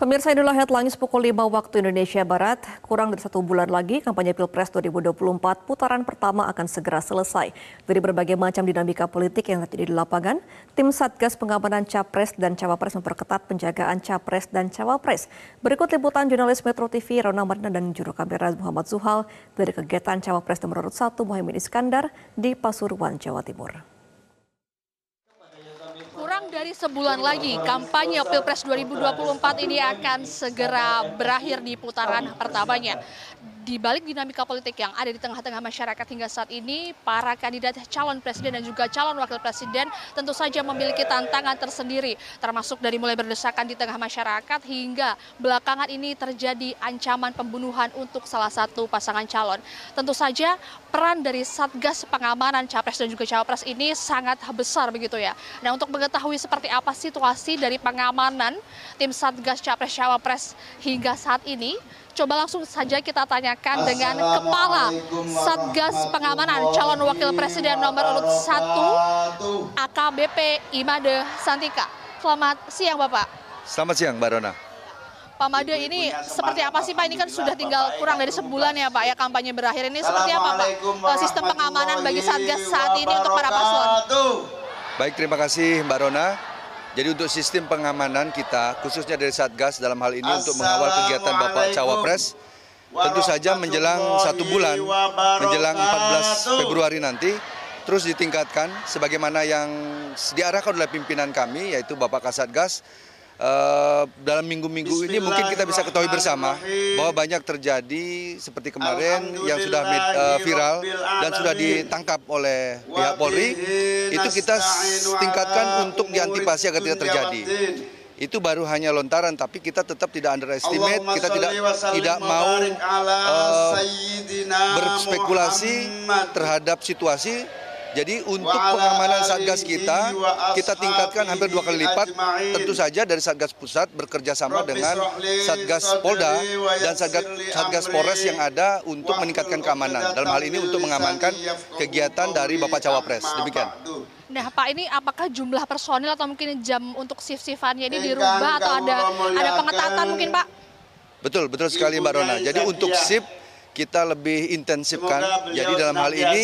Pemirsa inilah headlines pukul 5 waktu Indonesia Barat. Kurang dari satu bulan lagi, kampanye Pilpres 2024 putaran pertama akan segera selesai. Dari berbagai macam dinamika politik yang terjadi di lapangan, tim Satgas Pengamanan Capres dan Cawapres memperketat penjagaan Capres dan Cawapres. Berikut liputan jurnalis Metro TV Rona Marina dan juru kamera Muhammad Zuhal dari kegiatan Cawapres nomor 1 Muhammad Iskandar di Pasuruan, Jawa Timur. Dari sebulan lagi, kampanye Pilpres 2024 ini akan segera berakhir di putaran pertamanya di balik dinamika politik yang ada di tengah-tengah masyarakat hingga saat ini, para kandidat calon presiden dan juga calon wakil presiden tentu saja memiliki tantangan tersendiri, termasuk dari mulai berdesakan di tengah masyarakat hingga belakangan ini terjadi ancaman pembunuhan untuk salah satu pasangan calon. Tentu saja peran dari Satgas Pengamanan Capres dan juga Cawapres ini sangat besar begitu ya. Nah untuk mengetahui seperti apa situasi dari pengamanan tim Satgas Capres Cawapres hingga saat ini, Coba langsung saja kita tanyakan dengan Kepala Satgas Pengamanan Calon Wakil Presiden nomor urut 1 AKBP Imade Santika. Selamat siang Bapak. Selamat siang Mbak Rona. Pak Made ini seperti apa sih Pak? Ini kan sudah tinggal kurang dari sebulan ya Pak ya kampanye berakhir ini seperti apa Pak? Eh, sistem pengamanan bagi Satgas saat ini untuk para paslon. Baik, terima kasih Mbak Rona. Jadi untuk sistem pengamanan kita, khususnya dari Satgas dalam hal ini untuk mengawal kegiatan Bapak Cawapres, tentu saja menjelang satu bulan, menjelang 14 Februari nanti, terus ditingkatkan sebagaimana yang diarahkan oleh pimpinan kami, yaitu Bapak Kasatgas, uh, dalam minggu-minggu ini mungkin kita bisa ketahui bersama bahwa banyak terjadi seperti kemarin yang sudah uh, viral dan sudah ditangkap oleh pihak Polri. itu kita tingkatkan untuk diantisipasi agar tidak terjadi. itu baru hanya lontaran tapi kita tetap tidak underestimate kita tidak tidak mau uh, berspekulasi terhadap situasi jadi untuk pengamanan Satgas kita, kita tingkatkan hampir dua kali lipat. Tentu saja dari Satgas Pusat bekerja sama dengan Satgas Polda dan Satgas, Satgas Polres yang ada untuk meningkatkan keamanan. Dalam hal ini untuk mengamankan kegiatan dari Bapak Cawapres. Demikian. Nah Pak ini apakah jumlah personil atau mungkin jam untuk shift-shiftannya ini dirubah atau ada ada pengetatan mungkin Pak? Betul, betul sekali Mbak Rona. Jadi untuk shift kita lebih intensifkan. Jadi dalam hal ini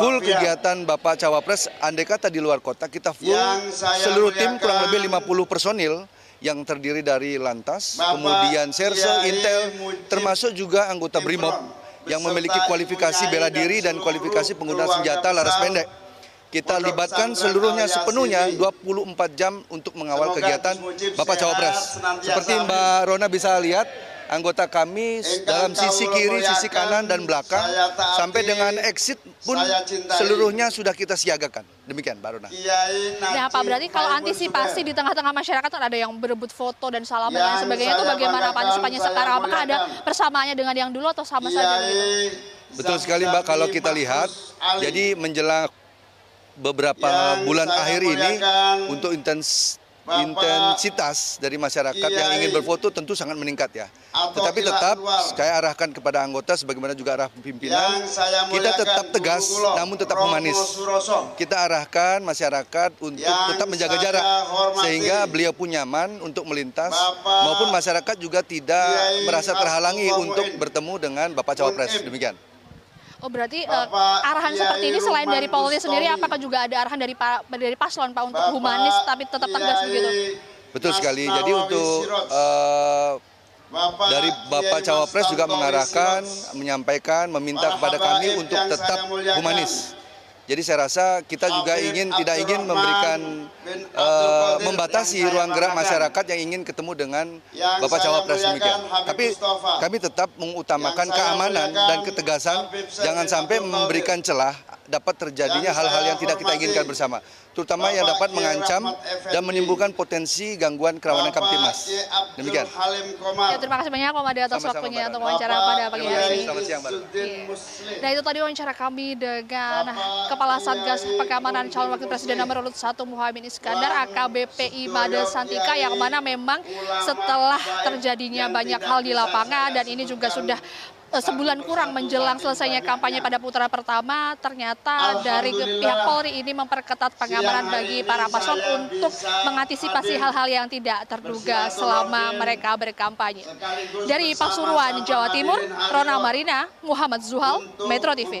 full kegiatan Bapak Cawapres, andai kata di luar kota kita full seluruh tim kurang lebih 50 personil yang terdiri dari Lantas, kemudian Serse, Intel, termasuk juga anggota BRIMOB yang memiliki kualifikasi bela diri dan kualifikasi penggunaan senjata laras pendek. Kita libatkan seluruhnya sepenuhnya 24 jam untuk mengawal kegiatan Bapak Cawapres. Seperti Mbak Rona bisa lihat, anggota kami dalam sisi kiri, sisi kanan dan belakang sampai dengan exit pun seluruhnya sudah kita siagakan. Demikian, Mbak Rona. Nah, Pak berarti kalau antisipasi di tengah-tengah masyarakat ada yang berebut foto dan salaman dan sebagainya itu bagaimana Pak antisipasinya sekarang? Apakah ada persamaannya dengan yang dulu atau sama saja? Betul sekali Mbak, kalau kita lihat, jadi menjelang beberapa bulan akhir ini untuk intens intensitas dari masyarakat yang ingin berfoto tentu sangat meningkat ya. Tetapi tetap saya arahkan kepada anggota sebagaimana juga arah pimpinan, kita tetap tegas namun tetap humanis. Kita arahkan masyarakat untuk tetap menjaga jarak sehingga beliau pun nyaman untuk melintas maupun masyarakat juga tidak merasa terhalangi untuk bertemu dengan Bapak Cawapres. Demikian. Oh berarti uh, arahan seperti ini selain dari Polri sendiri, apakah juga ada arahan dari dari paslon Pak untuk humanis tapi tetap tegas begitu? Betul sekali. Jadi untuk uh, dari Bapak Cawapres juga mengarahkan, menyampaikan, meminta kepada kami untuk tetap humanis. Jadi saya rasa kita juga ingin tidak ingin memberikan uh, membatasi ruang gerak masyarakat yang ingin ketemu dengan Bapak Cawapres demikian. Tapi kami tetap mengutamakan keamanan dan ketegasan, jangan sampai memberikan celah dapat terjadinya hal-hal yang tidak kita inginkan bersama, terutama yang dapat mengancam dan menimbulkan potensi gangguan kerawanan Kamtimas. Demikian. Ya, terima kasih banyak Pak Made atas waktunya untuk wawancara pada pagi hari ini. Selamat siang, Mbak. Nah itu tadi wawancara kami dengan Kepala Satgas Pengamanan Calon Wakil Presiden nomor urut 1 Muhammad Iskandar AKBPI Made Santika yang mana memang setelah terjadinya banyak hal di lapangan dan ini juga sudah eh, sebulan kurang menjelang selesainya kampanye pada putaran pertama, ternyata dari pihak Polri ini memperketat pengamanan bagi para paslon untuk mengantisipasi hal-hal yang tidak terduga selama mereka berkampanye. Dari Pasuruan, Jawa Timur, Rona Marina, Muhammad Zuhal, Metro TV.